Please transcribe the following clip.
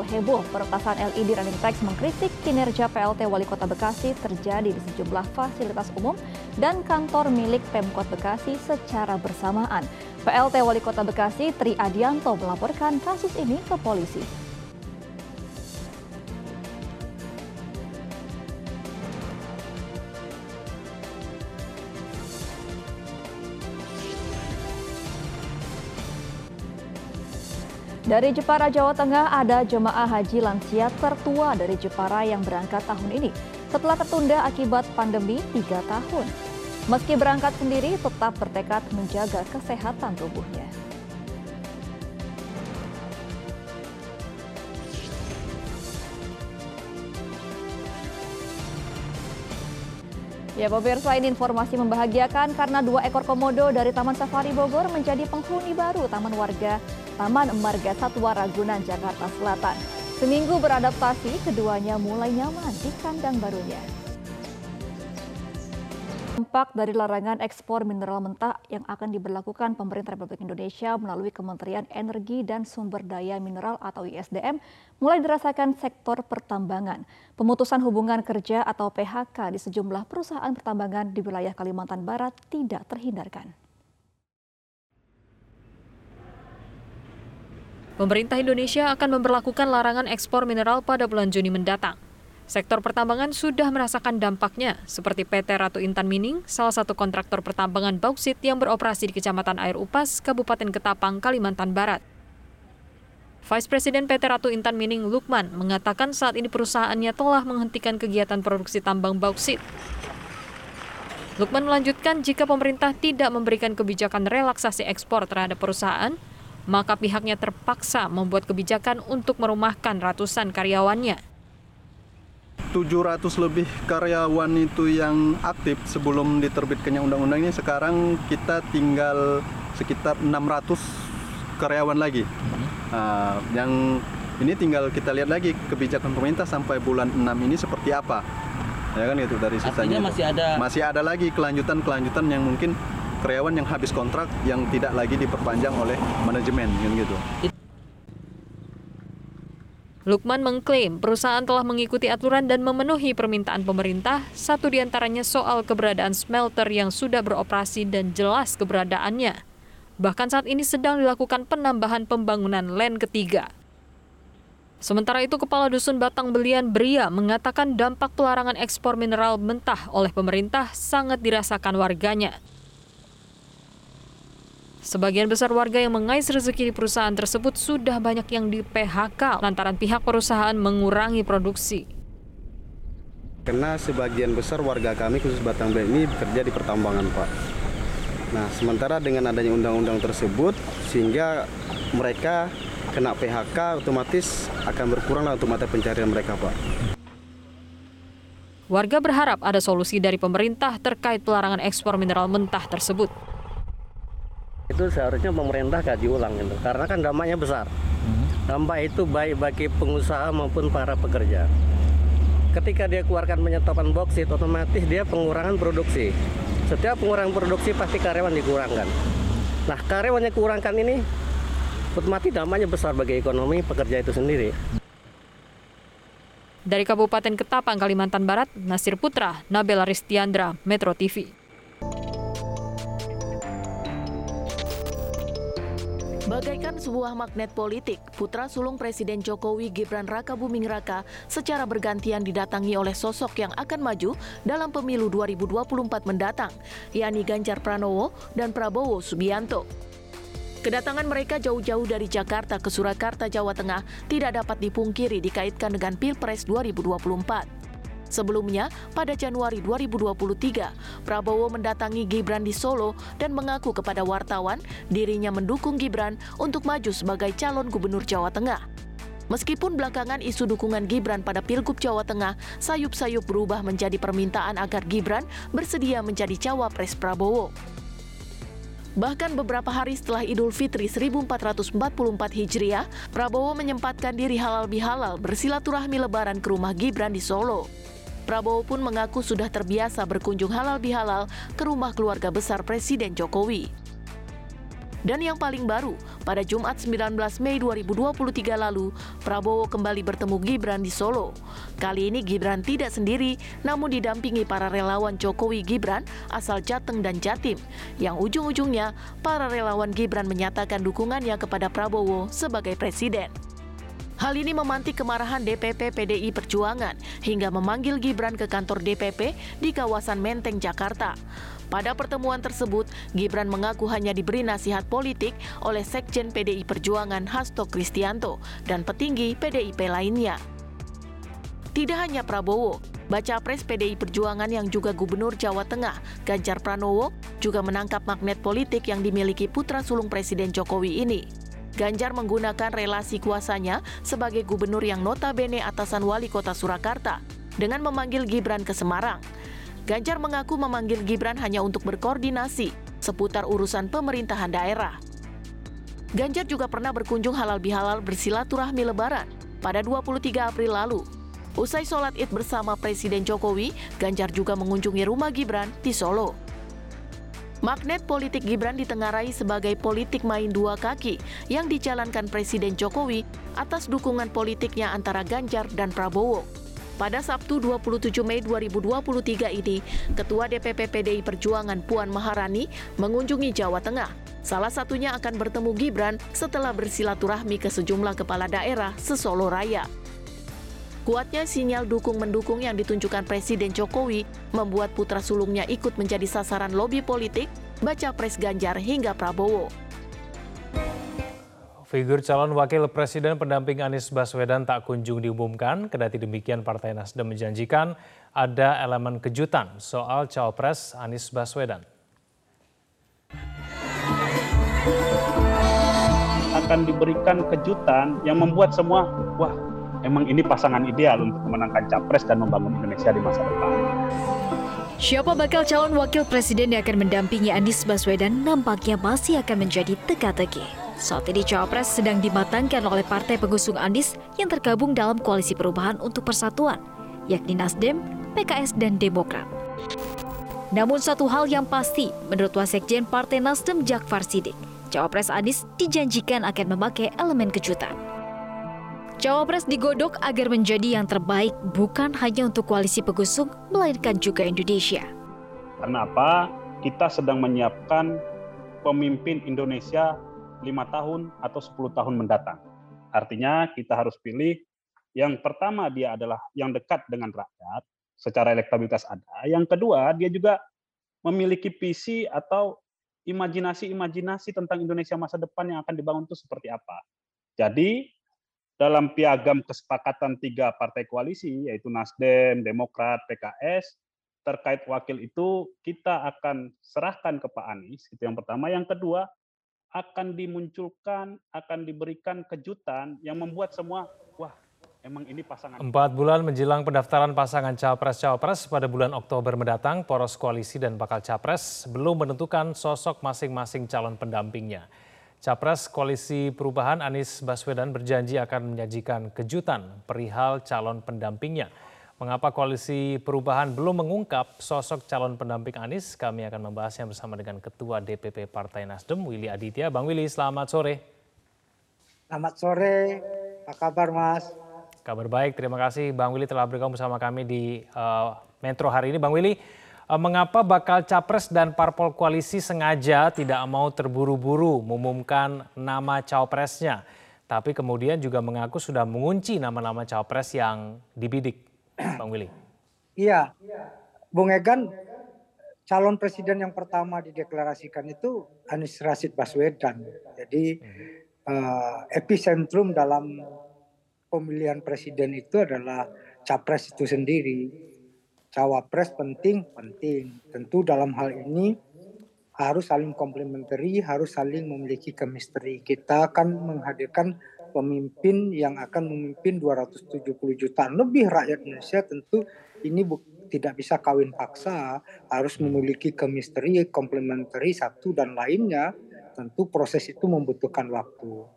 Heboh peretasan LED running text mengkritik kinerja PLT Wali Kota Bekasi terjadi di sejumlah fasilitas umum dan kantor milik Pemkot Bekasi secara bersamaan. PLT Wali Kota Bekasi Tri Adianto melaporkan kasus ini ke polisi. Dari Jepara, Jawa Tengah, ada jemaah haji lansia tertua dari Jepara yang berangkat tahun ini setelah tertunda akibat pandemi tiga tahun. Meski berangkat sendiri, tetap bertekad menjaga kesehatan tubuhnya. Ya pemirsa ini informasi membahagiakan karena dua ekor komodo dari Taman Safari Bogor menjadi penghuni baru Taman Warga Taman Marga Satwa Ragunan, Jakarta Selatan. Seminggu beradaptasi, keduanya mulai nyaman di kandang barunya. Dampak dari larangan ekspor mineral mentah yang akan diberlakukan pemerintah Republik Indonesia melalui Kementerian Energi dan Sumber Daya Mineral atau ISDM mulai dirasakan sektor pertambangan. Pemutusan hubungan kerja atau PHK di sejumlah perusahaan pertambangan di wilayah Kalimantan Barat tidak terhindarkan. Pemerintah Indonesia akan memperlakukan larangan ekspor mineral pada bulan Juni mendatang. Sektor pertambangan sudah merasakan dampaknya, seperti PT Ratu Intan Mining, salah satu kontraktor pertambangan bauksit yang beroperasi di Kecamatan Air Upas, Kabupaten Ketapang, Kalimantan Barat. Vice Presiden PT Ratu Intan Mining Lukman mengatakan saat ini perusahaannya telah menghentikan kegiatan produksi tambang bauksit. Lukman melanjutkan jika pemerintah tidak memberikan kebijakan relaksasi ekspor terhadap perusahaan, maka pihaknya terpaksa membuat kebijakan untuk merumahkan ratusan karyawannya. 700 lebih karyawan itu yang aktif sebelum diterbitkannya undang-undang ini sekarang kita tinggal sekitar 600 karyawan lagi. Nah, yang ini tinggal kita lihat lagi kebijakan pemerintah sampai bulan 6 ini seperti apa. Ya kan itu dari sisanya. masih ada masih ada lagi kelanjutan-kelanjutan yang mungkin karyawan yang habis kontrak yang tidak lagi diperpanjang oleh manajemen gitu. Lukman mengklaim perusahaan telah mengikuti aturan dan memenuhi permintaan pemerintah, satu di antaranya soal keberadaan smelter yang sudah beroperasi dan jelas keberadaannya. Bahkan saat ini sedang dilakukan penambahan pembangunan land ketiga. Sementara itu, Kepala Dusun Batang Belian Bria mengatakan dampak pelarangan ekspor mineral mentah oleh pemerintah sangat dirasakan warganya. Sebagian besar warga yang mengais rezeki di perusahaan tersebut sudah banyak yang di PHK lantaran pihak perusahaan mengurangi produksi. Karena sebagian besar warga kami khusus Batang ini bekerja di pertambangan Pak. Nah sementara dengan adanya undang-undang tersebut sehingga mereka kena PHK otomatis akan berkurang untuk mata pencarian mereka Pak. Warga berharap ada solusi dari pemerintah terkait pelarangan ekspor mineral mentah tersebut itu seharusnya pemerintah kaji ulang itu karena kan dampaknya besar. Hmm. dampak itu baik bagi pengusaha maupun para pekerja. Ketika dia keluarkan penyetopan boksit otomatis dia pengurangan produksi. Setiap pengurangan produksi pasti karyawan dikurangkan. Nah karyawannya kurangkan ini otomatis dampaknya besar bagi ekonomi pekerja itu sendiri. Dari Kabupaten Ketapang, Kalimantan Barat, Nasir Putra, Nabela Ristiandra, Metro TV. Bagaikan sebuah magnet politik, putra sulung Presiden Jokowi Gibran Raka Buming Raka secara bergantian didatangi oleh sosok yang akan maju dalam pemilu 2024 mendatang, yakni Ganjar Pranowo dan Prabowo Subianto. Kedatangan mereka jauh-jauh dari Jakarta ke Surakarta, Jawa Tengah tidak dapat dipungkiri dikaitkan dengan Pilpres 2024. Sebelumnya, pada Januari 2023, Prabowo mendatangi Gibran di Solo dan mengaku kepada wartawan dirinya mendukung Gibran untuk maju sebagai calon gubernur Jawa Tengah. Meskipun belakangan isu dukungan Gibran pada Pilgub Jawa Tengah sayup-sayup berubah menjadi permintaan agar Gibran bersedia menjadi cawapres Prabowo. Bahkan beberapa hari setelah Idul Fitri 1444 Hijriah, Prabowo menyempatkan diri halal bihalal bersilaturahmi lebaran ke rumah Gibran di Solo. Prabowo pun mengaku sudah terbiasa berkunjung halal bihalal ke rumah keluarga besar Presiden Jokowi. Dan yang paling baru, pada Jumat 19 Mei 2023 lalu, Prabowo kembali bertemu Gibran di Solo. Kali ini Gibran tidak sendiri, namun didampingi para relawan Jokowi Gibran asal Jateng dan Jatim, yang ujung-ujungnya para relawan Gibran menyatakan dukungannya kepada Prabowo sebagai presiden. Hal ini memantik kemarahan DPP PDI Perjuangan hingga memanggil Gibran ke kantor DPP di kawasan Menteng, Jakarta. Pada pertemuan tersebut, Gibran mengaku hanya diberi nasihat politik oleh Sekjen PDI Perjuangan Hasto Kristianto dan petinggi PDIP lainnya. Tidak hanya Prabowo, baca pres PDI Perjuangan yang juga Gubernur Jawa Tengah, Ganjar Pranowo, juga menangkap magnet politik yang dimiliki putra sulung Presiden Jokowi ini. Ganjar menggunakan relasi kuasanya sebagai gubernur yang notabene atasan wali kota Surakarta dengan memanggil Gibran ke Semarang. Ganjar mengaku memanggil Gibran hanya untuk berkoordinasi seputar urusan pemerintahan daerah. Ganjar juga pernah berkunjung halal bihalal bersilaturahmi lebaran pada 23 April lalu. Usai sholat id bersama Presiden Jokowi, Ganjar juga mengunjungi rumah Gibran di Solo. Magnet politik Gibran ditengarai sebagai politik main dua kaki yang dijalankan Presiden Jokowi atas dukungan politiknya antara Ganjar dan Prabowo. Pada Sabtu 27 Mei 2023 ini, Ketua DPP PDI Perjuangan Puan Maharani mengunjungi Jawa Tengah. Salah satunya akan bertemu Gibran setelah bersilaturahmi ke sejumlah kepala daerah sesolo raya. Kuatnya sinyal dukung-mendukung yang ditunjukkan Presiden Jokowi membuat putra sulungnya ikut menjadi sasaran lobi politik, baca pres Ganjar hingga Prabowo. Figur calon wakil presiden pendamping Anies Baswedan tak kunjung diumumkan, kendati demikian Partai Nasdem menjanjikan ada elemen kejutan soal cawapres Anies Baswedan. Akan diberikan kejutan yang membuat semua, wah emang ini pasangan ideal untuk memenangkan capres dan membangun Indonesia di masa depan. Siapa bakal calon wakil presiden yang akan mendampingi Anies Baswedan nampaknya masih akan menjadi teka-teki. Saat ini Cawapres sedang dimatangkan oleh partai pengusung Anies yang tergabung dalam Koalisi Perubahan untuk Persatuan, yakni Nasdem, PKS, dan Demokrat. Namun satu hal yang pasti, menurut Wasekjen Partai Nasdem Jakfar Sidik, Cawapres Anies dijanjikan akan memakai elemen kejutan. Cawapres digodok agar menjadi yang terbaik bukan hanya untuk koalisi pengusung, melainkan juga Indonesia. Karena apa? Kita sedang menyiapkan pemimpin Indonesia lima tahun atau 10 tahun mendatang. Artinya kita harus pilih yang pertama dia adalah yang dekat dengan rakyat, secara elektabilitas ada. Yang kedua dia juga memiliki visi atau imajinasi-imajinasi tentang Indonesia masa depan yang akan dibangun itu seperti apa. Jadi dalam piagam kesepakatan tiga partai koalisi yaitu Nasdem, Demokrat, PKS terkait wakil itu kita akan serahkan ke Pak Anies itu yang pertama. Yang kedua akan dimunculkan, akan diberikan kejutan yang membuat semua, wah emang ini pasangan. Empat bulan menjelang pendaftaran pasangan Capres-Cawapres pada bulan Oktober mendatang, poros koalisi dan bakal Capres belum menentukan sosok masing-masing calon pendampingnya. Capres Koalisi Perubahan Anies Baswedan berjanji akan menyajikan kejutan perihal calon pendampingnya. Mengapa koalisi perubahan belum mengungkap sosok calon pendamping Anies? Kami akan membahasnya bersama dengan Ketua DPP Partai Nasdem, Willy Aditya. Bang Willy, selamat sore. Selamat sore, apa kabar Mas? Kabar baik, terima kasih Bang Willy telah bergabung bersama kami di uh, Metro hari ini. Bang Willy, mengapa bakal capres dan parpol koalisi sengaja tidak mau terburu-buru mengumumkan nama cawapresnya? Tapi kemudian juga mengaku sudah mengunci nama-nama cawapres yang dibidik. Bang Willy. Iya, Bung Egan calon presiden yang pertama dideklarasikan itu Anies Rashid Baswedan. Jadi uh, epicentrum dalam pemilihan presiden itu adalah capres itu sendiri. Cawapres penting, penting. Tentu dalam hal ini harus saling komplementari, harus saling memiliki chemistry. Kita akan menghadirkan pemimpin yang akan memimpin 270 juta lebih rakyat Indonesia tentu ini tidak bisa kawin paksa, harus memiliki chemistry, komplementari satu dan lainnya. Tentu proses itu membutuhkan waktu.